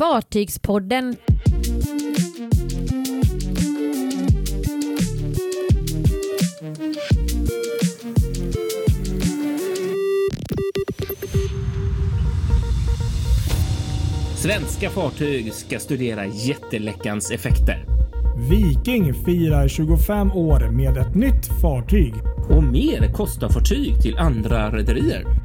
Fartygspodden. Svenska fartyg ska studera jätteläckans effekter. Viking firar 25 år med ett nytt fartyg. Och mer kostar fartyg till andra rederier.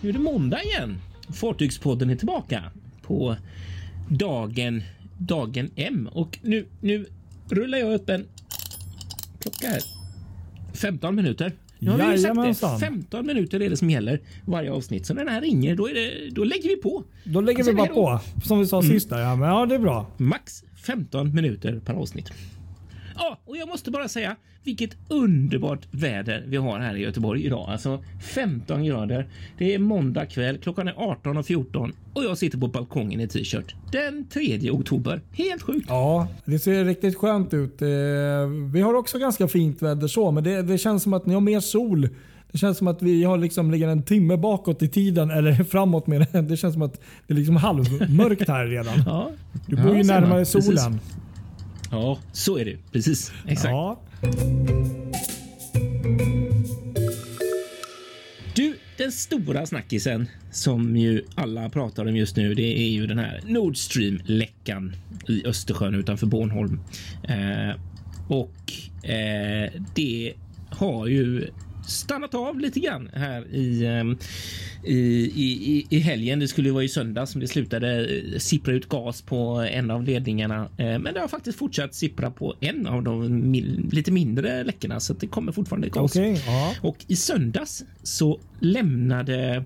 Nu är det måndag igen. Fartygspodden är tillbaka på dagen, dagen M och nu, nu rullar jag upp en klocka här. 15 minuter. Nu har vi ju sagt det. Jajamensan. 15 minuter är det som gäller varje avsnitt. Så när den här ringer, då, är det, då lägger vi på. Då lägger Alltså, vi bara på. Som vi sa sist där. Ja, men ja, det är bra. Max 15 minuter per avsnitt. Ja, och jag måste bara säga vilket underbart väder vi har här i Göteborg idag. Alltså 15 grader. Det är måndag kväll. Klockan är 18.14 och jag sitter på balkongen i t-shirt den 3 oktober. Helt sjukt. Ja, det ser riktigt skönt ut. Eh, Vi har också ganska fint väder så, men det, det känns som att ni har mer sol. Det känns som att vi har liksom ligger en timme bakåt i tiden eller framåt med det. Det känns som att det är liksom halvmörkt här redan. Ja, Du bor ju Ja, närmare Precis. solen. Ja, så är det. Precis. Exakt. Ja. Du, den stora snackisen som ju alla pratar om just nu, det är ju den här Nord Stream-läckan i Östersjön utanför Bornholm. Eh, och eh, det har ju stannat av lite grann här i, ehm, i, i, i- i helgen. Det skulle ju vara i söndags som det slutade eh, sippra ut gas på en av ledningarna. Eh, men det har faktiskt fortsatt sippra på en av de lite mindre läckorna så att det kommer fortfarande gas. Ja. Och i söndags så lämnade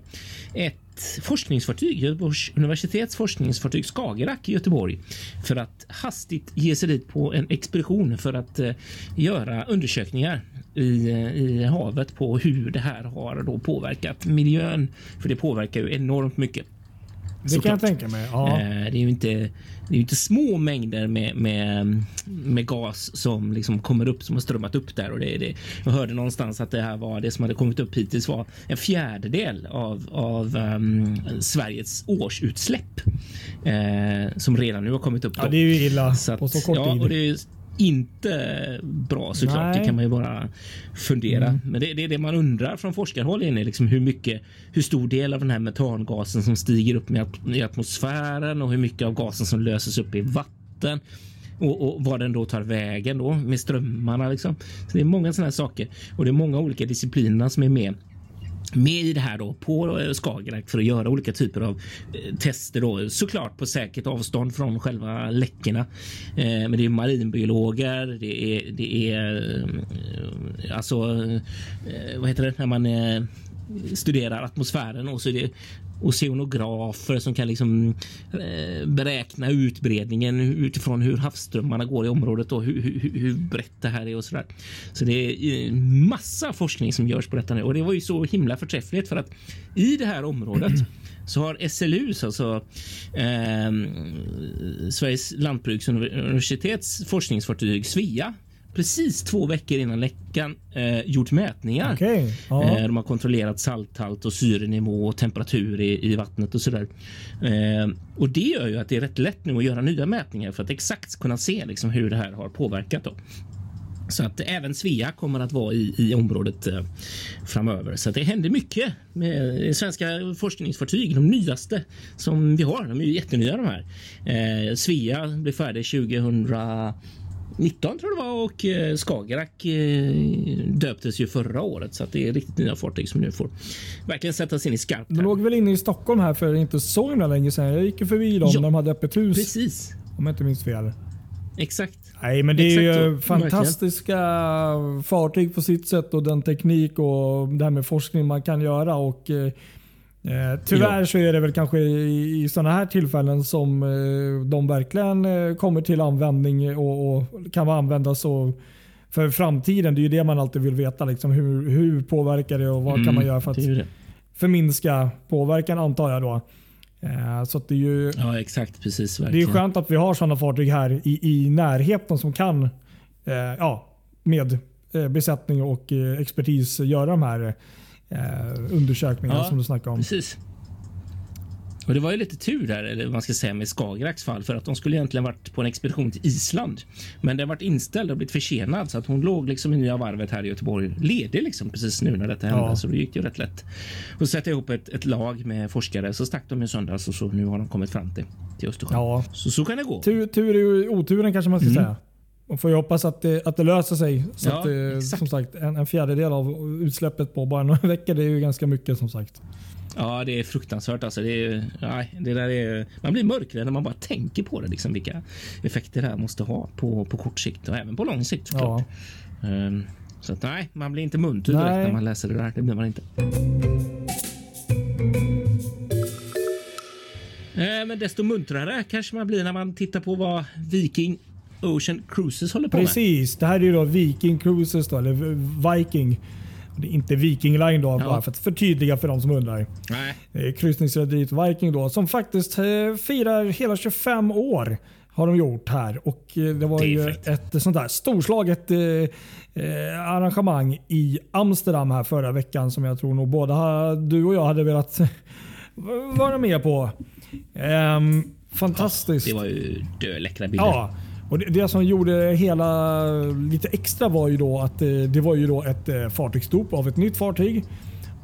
ett forskningsfartyg, Göteborgs universitets forskningsfartyg Skagerrak i Göteborg för att hastigt ge sig dit på en expedition för att eh, göra undersökningar i, i havet på hur det här har då påverkat miljön. För det påverkar ju enormt mycket. Det kan jag Såklart. tänka mig. Ja. Eh, Det är ju inte, det är inte små mängder med, med, med gas som liksom kommer upp som har strömmat upp där. Och det, det, jag hörde någonstans att det här var det som hade kommit upp hittills var en fjärdedel av, av ehm, Sveriges årsutsläpp eh, som redan nu har kommit upp. ja, det är ju illa att, på så kort ja, tid. Inte bra såklart. Nej. Det kan man ju bara fundera. Men det, det är det man undrar från forskarhåll är liksom hur mycket, hur stor del av den här metangasen som stiger upp i atmosfären och hur mycket av gasen som löses upp i vatten. Och, och vad den då tar vägen då med strömmarna liksom. Så det är många sådana här saker och det är många olika discipliner som är med med i det här då på eh, Skagerrak för att göra olika typer av eh, tester då såklart på säkert avstånd från själva läckorna. Eh, men det är marinbiologer, det är, det är alltså vad heter det när man studerar atmosfären och så är det oceanografer som kan liksom eh, beräkna utbredningen utifrån hur havsströmmarna går i området och hur, hur, hur brett det här är och så där. Så det är eh, massa forskning som görs på detta nu och det var ju så himla förträffligt för att i det här området så har SLU, alltså eh, Sveriges lantbruksuniversitets forskningsfartyg Svea precis två veckor innan läckan eh, gjort mätningar. Okej, ja. Eh, de har kontrollerat salthalt och syrenivå och temperatur i, i vattnet och sådär. Eh, och det gör ju att det är rätt lätt nu att göra nya mätningar för att exakt kunna se liksom, hur det här har påverkat. Då. Så att även Svea kommer att vara i, i området eh, framöver. Så det händer mycket med svenska forskningsfartyg, de nyaste som vi har. De är ju jättenya de här. Eh, Svea blev färdig 2019 tror jag det var och eh, Skagerrak eh, döptes ju förra året så att det är riktigt nya fartyg som nu får verkligen sätta sig in i skarpt. De låg väl inne i Stockholm här för inte så himla länge sedan. Jag gick ju förbi dem Ja, när de hade öppet hus. Precis, Om jag inte minns fel. exakt. Nej, men det är Exakt ju så, fantastiska fartyg på sitt sätt och den teknik och det här med forskning man kan göra. Och, eh, tyvärr Ja. så är det väl kanske i, i sådana här tillfällen som eh, de verkligen eh, kommer till användning och, och kan användas så för framtiden. Det är ju det man alltid vill veta. Liksom, hur, hur påverkar det och vad kan man göra för att Mm, det det. förminska påverkan antar jag då. Så det är ju Ja, exakt. Precis. det är Verkligen. skönt att vi har sådana fartyg här i, i närheten som kan ja, med besättning och expertis göra de här eh, undersökningarna Ja, som du snackade om. Precis. Och det var ju lite tur där, eller man ska säga, med Skagerraks fall för att de skulle egentligen varit på en expedition till Island. Men det har varit inställd och blivit försenad så att hon låg liksom i nya varvet här i Göteborg ledig liksom precis nu när detta hände. Ja. Så det gick ju rätt lätt. Och sätta ihop ett, ett lag med forskare så stack de i söndags och så nu har de kommit fram till, till Östersjön. Ja. Så så kan det gå. Tur, tur är ju oturen kanske man ska säga. Man får ju hoppas att det, att det löser sig. Så. Ja, det, exakt. som sagt, en, en fjärdedel av utsläppet på bara några veckor det är ju ganska mycket som sagt. Ja, det är fruktansvärt. Alltså, det, är, nej, det där är, man blir mörkrädd när man bara tänker på det. Liksom, vilka effekter det här måste ha på, på kort sikt och även på lång sikt såklart. Ehm, så att, nej, man blir inte munter direkt Nej. när man läser det där. Det blir man inte. Eh, Men desto muntrare kanske man blir när man tittar på vad Viking Ocean Cruises håller på med. Precis, det här är ju då Viking Cruises då, eller Viking. Det är inte Viking Line då, bara för att förtydliga för de som undrar. Nej, är kryssningsrederiet Viking då som faktiskt eh, firar hela 25 år. Har de gjort här och eh, det var Det ju ett sånt där storslaget eh, eh, arrangemang i Amsterdam här förra veckan som jag tror nog båda ha- du och jag hade velat vara med på. Ehm, fantastiskt. det var ju döläckra bilder. Ja, och det, det som gjorde hela lite extra var ju då att eh, det var ju då ett eh, fartygsdop av ett nytt fartyg.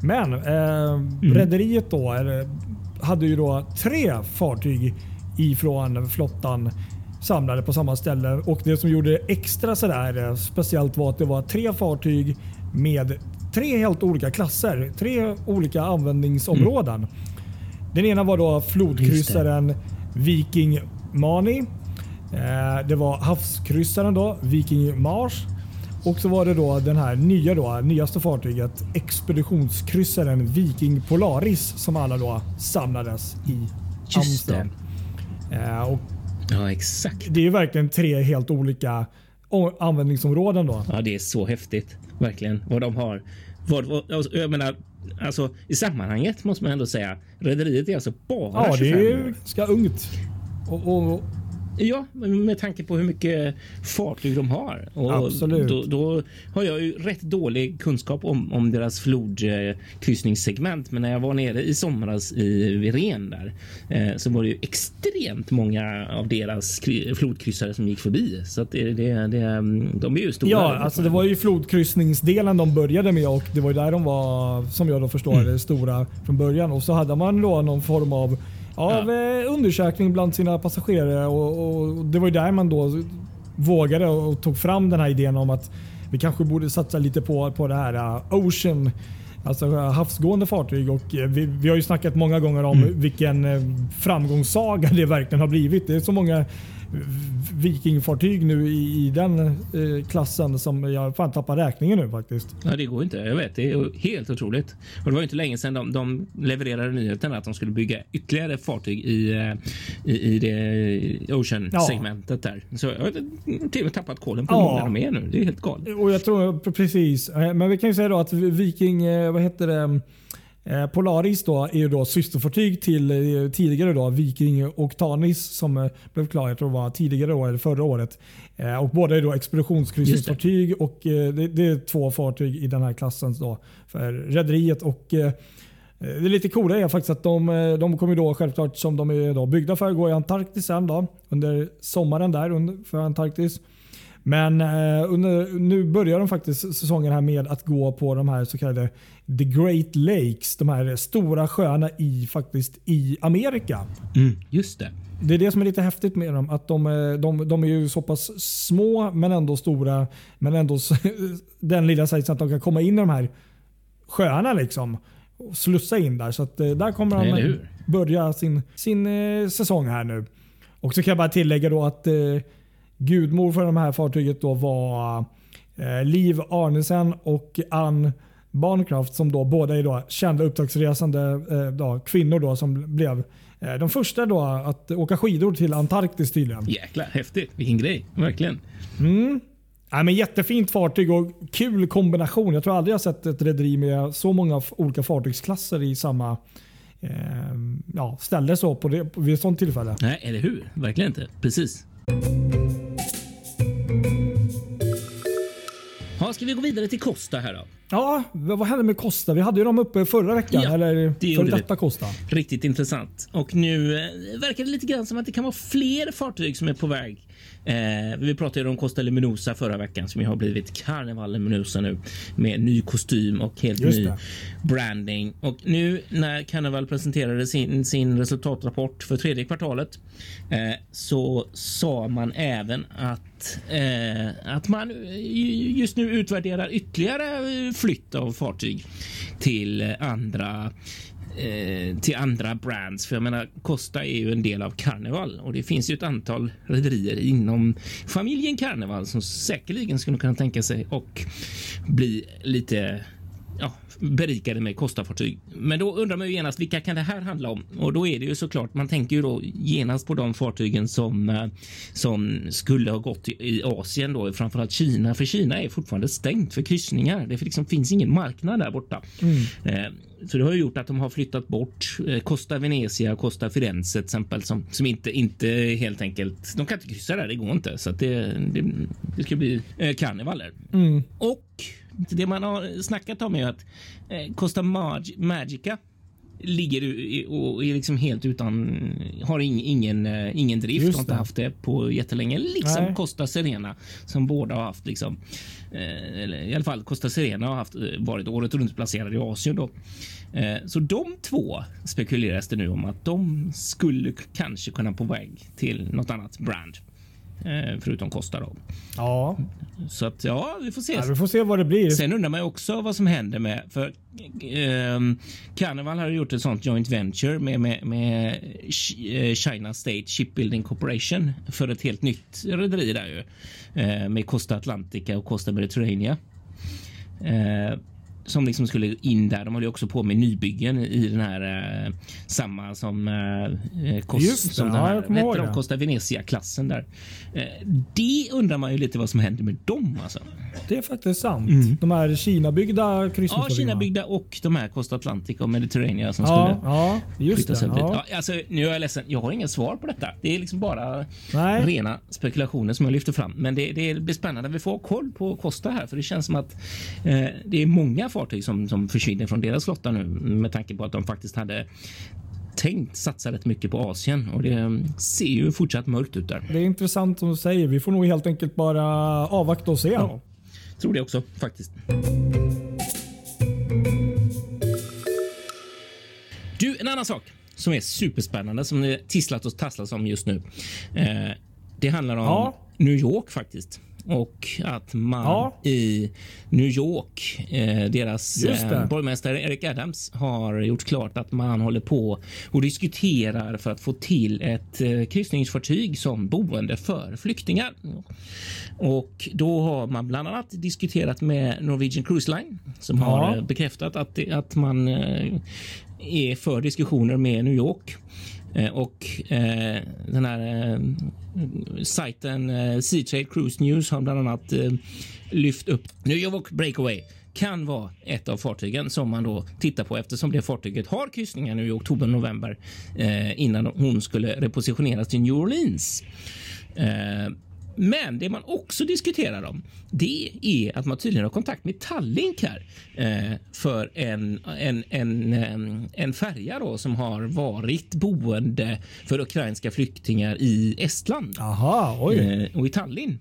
Men eh, rederiet då eller, hade ju då tre fartyg ifrån flottan samlade på samma ställe. Och det som gjorde det extra sådär eh, speciellt var att det var tre fartyg med tre helt olika klasser. Tre olika användningsområden. Den ena var då flodkryssaren Viking Mani. Eh, det var havskryssaren då, Viking Mars. Och så var det då den här nya då, nyaste fartyget, expeditionskryssaren Viking Polaris som alla då samlades i Amsterdam. Eh, och ja, exakt. det är verkligen tre helt olika användningsområden då. Ja, det är så häftigt. Verkligen. Vad de har. Vad, vad, alltså, jag menar, alltså, I sammanhanget måste man ändå säga. Rederiet är alltså bara Ja, det 25 är ganska ungt. Och, och, Ja, med tanke på hur mycket fartyg de har. Och Absolut. Då, då har jag ju rätt dålig kunskap om, om deras flodkryssningssegment. Men när jag var nere i somras i Viren där eh, så var det ju extremt många av deras kry- flodkryssare som gick förbi. Så att det, det, det, de är ju stora. Ja, alltså det var ju flodkryssningsdelen de började med och det var ju där de var, som jag då förstår det, stora från början. Och så hade man då någon form av, av eh, undersökning bland sina passagerare och, och det var ju där man då vågade och tog fram den här idén om att vi kanske borde satsa lite på, på det här uh, Ocean Alltså uh, havsgående fartyg. Och eh, vi, vi har ju snackat många gånger om vilken eh, framgångssaga det verkligen har blivit. Det är så många vikingfartyg nu i, i den eh, klassen som jag fan tappar räkningen nu faktiskt. Ja, det går inte. Jag vet, det är helt otroligt. Och det var inte länge sedan de, de levererade nyheten att de skulle bygga ytterligare fartyg i, eh, i, i det Ocean-segmentet där. Så jag har till och med tappat kollen på hur Ja. många de är nu. Det är helt galet. Och jag tror precis. Eh, Men vi kan ju säga då att Viking, eh, vad heter det? Eh, Polaris då är ju då systerfartyg till eh, tidigare då Viking Octanis som eh, blev klar, jag tror det var tidigare då, eller förra året. Och båda är då expeditionskryssningsfartyg och det, det är två fartyg i den här klassen då för rederiet. Och det lite coola är faktiskt att de, de kommer då självklart som de är då byggda för att gå i Antarktis sen då under sommaren där för Antarktis. Men eh, under, nu börjar de faktiskt säsongen här med att gå på de här så kallade The Great Lakes. De här stora sjöarna i, faktiskt, i Amerika. Mm, just det. Det är det som är lite häftigt med dem. Att de, är- de, de är ju så pass små men ändå stora. Men ändå den lilla sizen att de kan komma in i de här sjöarna liksom. Och slussa in där. Så att, eh, där kommer de börja sin, sin eh, säsong här nu. Och så kan jag bara tillägga då att eh, gudmor för de här fartyget då var eh, Liv Arnesen och Ann Barncraft som då båda är då kända uppdragsresande eh, då, kvinnor då som blev eh, de första då att åka skidor till Antarktis tydligen. Jäklar, häftigt. Vilken grej. Verkligen. Ja, men jättefint fartyg och kul kombination. Jag tror aldrig jag sett ett rederi med så många olika fartygsklasser i samma, eh, ja, ställde så på det, vid ett sånt tillfälle. Nej, eller hur? Verkligen inte. Precis. Ja, ska vi gå vidare till Costa här då? Ja, vad hände med Costa? Vi hade ju dem uppe förra veckan. Ja, eller det för gjorde detta Costa. Riktigt intressant. Och nu eh, verkar det lite grann som att det kan vara fler fartyg som är på väg. Eh, vi pratade om Costa Luminosa förra veckan som ju har blivit Carnival Luminosa nu med ny kostym och helt Just ny det. branding. Och nu när Carnival presenterade sin, sin resultatrapport för tredje kvartalet eh, så sa man även att, eh, att man ju- just nu utvärderar ytterligare flytt av fartyg till eh, andra eh, till andra brands. För jag menar, Costa är ju en del av Carnival och det finns ju ett antal rederier inom familjen Carnival som säkerligen skulle kunna tänka sig och bli lite ja, berikade med Costa-fartyg. Men då undrar man ju genast vilka kan det här handla om? Och då är det ju såklart, man tänker ju då genast på de fartygen som, eh, som skulle ha gått i, Asien då, framförallt Kina. För Kina är fortfarande stängt för kryssningar. Det liksom finns ingen marknad där borta. Eh, så det har gjort att de har flyttat bort eh, Costa Venezia Costa Firenze till exempel som, som inte, inte helt enkelt, de kan inte kryssa där, det går inte. Så att det, det, det ska bli eh, karnevaler. Mm. Och det man har snackat om är att eh, Costa Mag Magica ligger och är liksom helt utan, har ing, ingen, eh, ingen drift Just och inte det. haft det på jättelänge. Liksom Nej. Costa Serena som båda har haft liksom, eh, eller i alla fall Costa Serena har haft, varit året runt placerade i Asien då. Så de två spekuleras det nu om att de skulle kanske kunna på väg till något annat brand. Eh, förutom Costa då. Ja, Så att ja, vi får se. ja, vi får se vad det blir. Sen undrar man ju också vad som händer med... För ehm, Carnival har gjort ett sånt joint venture med, med, med eh, China State Shipbuilding Corporation för ett helt nytt rederi där ju. Eh, med Costa Atlantica och Costa Mediterranea. Eh, som liksom skulle in där. De håller ju också på med nybyggen i den här eh, samma som, eh, eh, Cos- Just det, som den ja, här de? Costa Venezia-klassen där. Eh, det undrar man ju lite vad som händer med dem alltså. Det är faktiskt sant. De här Kina-byggda Mm. Ja. Kina-byggda och de här Costa Atlantic och Mediterranean som Ja, skulle ja, just flyttas det. upp. Ja. Ja, alltså, nu är jag ledsen, jag har inget svar på detta. Det är liksom bara Nej. rena spekulationer som jag lyfter fram. Men det, det blir spännande. Vi får ha koll på Costa här, för det känns som att eh, det är många fartyg som, som försvinner från deras flottar nu med tanke på att de faktiskt hade tänkt satsa rätt mycket på Asien och det ser ju fortsatt mörkt ut där. Det är intressant som du säger. Vi får nog helt enkelt bara avvakta och se. Ja, tror det också faktiskt. Du, en annan sak som är superspännande som det tisslat och tasslas om just nu. Eh, det handlar om Ja. New York faktiskt. Och att man Ja. i New York, eh, deras eh, borgmästare Eric Adams har gjort klart att man håller på och diskuterar för att få till ett eh, kryssningsfartyg som boende för flyktingar. Och då har man bland annat diskuterat med Norwegian Cruise Line som Ja. har eh, bekräftat att, att man eh, är för diskussioner med New York. Eh, och eh, den här eh, sajten eh, Seatrade Cruise News har bland annat eh, lyft upp New York Breakaway kan vara ett av fartygen som man då tittar på eftersom det fartyget har kryssningar nu i oktober november eh, innan hon skulle repositioneras till New Orleans. Eh, men det man också diskuterar om det är att man tydligen har kontakt med Tallink här eh, för en, en, en, en färja då som har varit boende för ukrainska flyktingar i Estland. Aha, oj. Eh, och i Tallinn.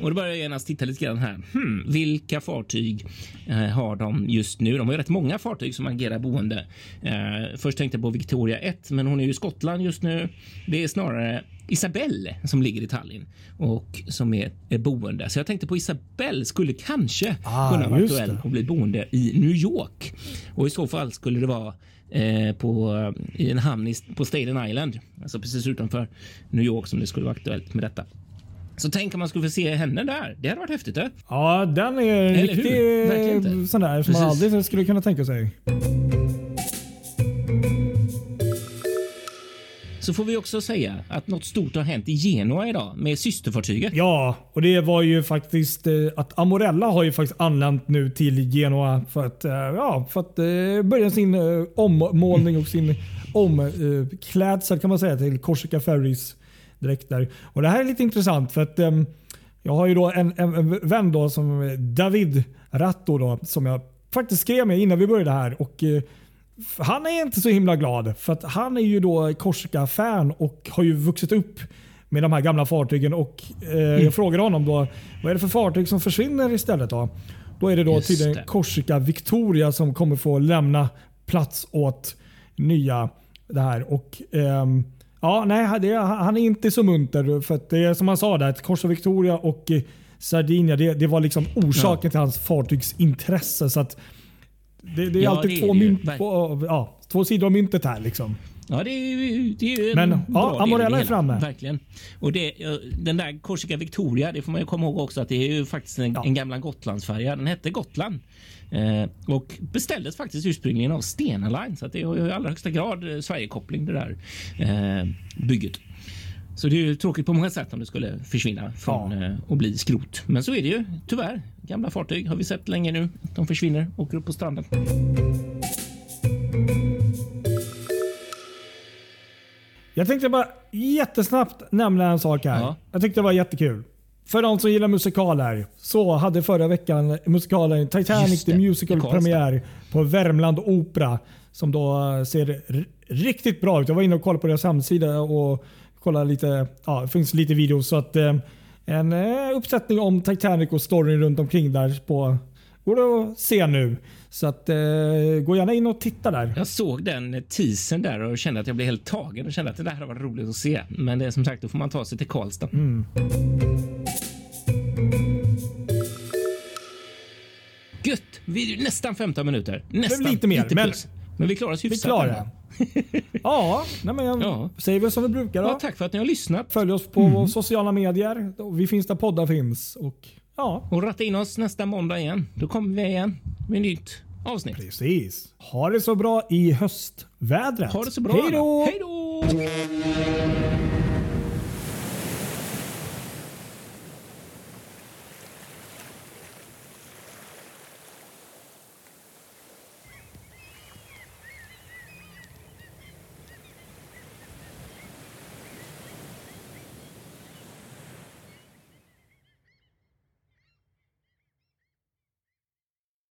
Och då börjar jag genast titta lite grann här. Hmm, vilka fartyg eh, har de just nu? De har ju rätt många fartyg som agerar boende. Eh, först tänkte jag på Victoria 1, men hon är ju i Skottland just nu. Det är snarare Isabelle som ligger i Tallinn och som är, är boende. Så jag tänkte på Isabelle skulle kanske Ah, kunna vara aktuell det. och bli boende i New York. Och i så fall skulle det vara eh, på, i en hamn i, på Staten Island, alltså precis utanför New York som det skulle vara aktuellt med detta. Så tänk om man skulle få se henne där. Det hade varit häftigt. Eh? Ja, den är en riktig inte. sån där som man Precis. aldrig skulle kunna tänka sig. Så får vi också säga att något stort har hänt i Genua idag med systerfartyget. Ja, och det var ju faktiskt eh, att Amorella har ju faktiskt anlänt nu till Genua för att, eh, ja, för att eh, börja sin ommålning och sin omklädsel kan man säga till Korsika Ferries direkt där. Och Det här är lite intressant för att ehm, jag har ju då en, en vän då som David Ratto då, som jag faktiskt skrev med innan vi började här. Och, eh, han är inte så himla glad för att han är ju då Korsika-fan och har ju vuxit upp med de här gamla fartygen. Och, eh, mm. Jag frågade honom då vad är det för fartyg som försvinner istället. Då, då är det då tydligen Korsika Victoria som kommer få lämna plats åt nya det här. Och, ehm, ja, nej, det, han är inte så munter. För att det är som han sa, där, att Korsa Victoria och Sardinia det, det var liksom orsaken ja. till hans fartygsintresse. Så att det, det är ja, alltid det två, är mynt, på, ja, två sidor av myntet här. Liksom. Ja, det är, det är Men ja, Amorella är framme. Verkligen. Och det, den där Corsica Victoria, det får man ju komma ihåg också att det är ju faktiskt en, ja. en gamla Gotlandsfärja. Den hette Gotland eh, och beställdes faktiskt ursprungligen av Stena Line. Så det är i allra högsta grad eh, Sverigekoppling det där eh, bygget. Så det är ju tråkigt på många sätt om det skulle försvinna från ja. och eh, bli skrot. Men så är det ju tyvärr. Gamla fartyg har vi sett länge nu. De försvinner, åker upp på stranden. Jag tänkte bara jättesnabbt nämna en sak här. Ja. Jag tyckte det var jättekul. För de som gillar musikaler så hade förra veckan musikalen Titanic the Musical premiär på Värmland Opera. Som då eh, ser riktigt bra ut. Jag var inne och kollade på deras hemsida och kollade lite. Ja, det finns lite videos. Så att, eh, en eh, uppsättning om Titanic och storyn runt omkring där på går att se nu. Så att, eh, gå gärna in och titta där. Jag såg den teasern där och kände att jag blev helt tagen och kände att det där var roligt att se. Men det är som sagt, då får man ta sig till Karlstad. Mm. Gött! Vi är nästan 15 minuter. Nästan. Lite mer. Lite men, men vi klarar oss hyfsat. Vi klarar ja, nej men jag ja. säger väl som vi brukar. Då. Ja, tack för att ni har lyssnat. Följ oss på mm. sociala medier. Vi finns där poddar finns. Och Ja. Och ratta in oss nästa måndag igen. Då kommer vi igen med nytt avsnitt. Precis. Ha det så bra i höstvädret. Ha det så bra. Hej då!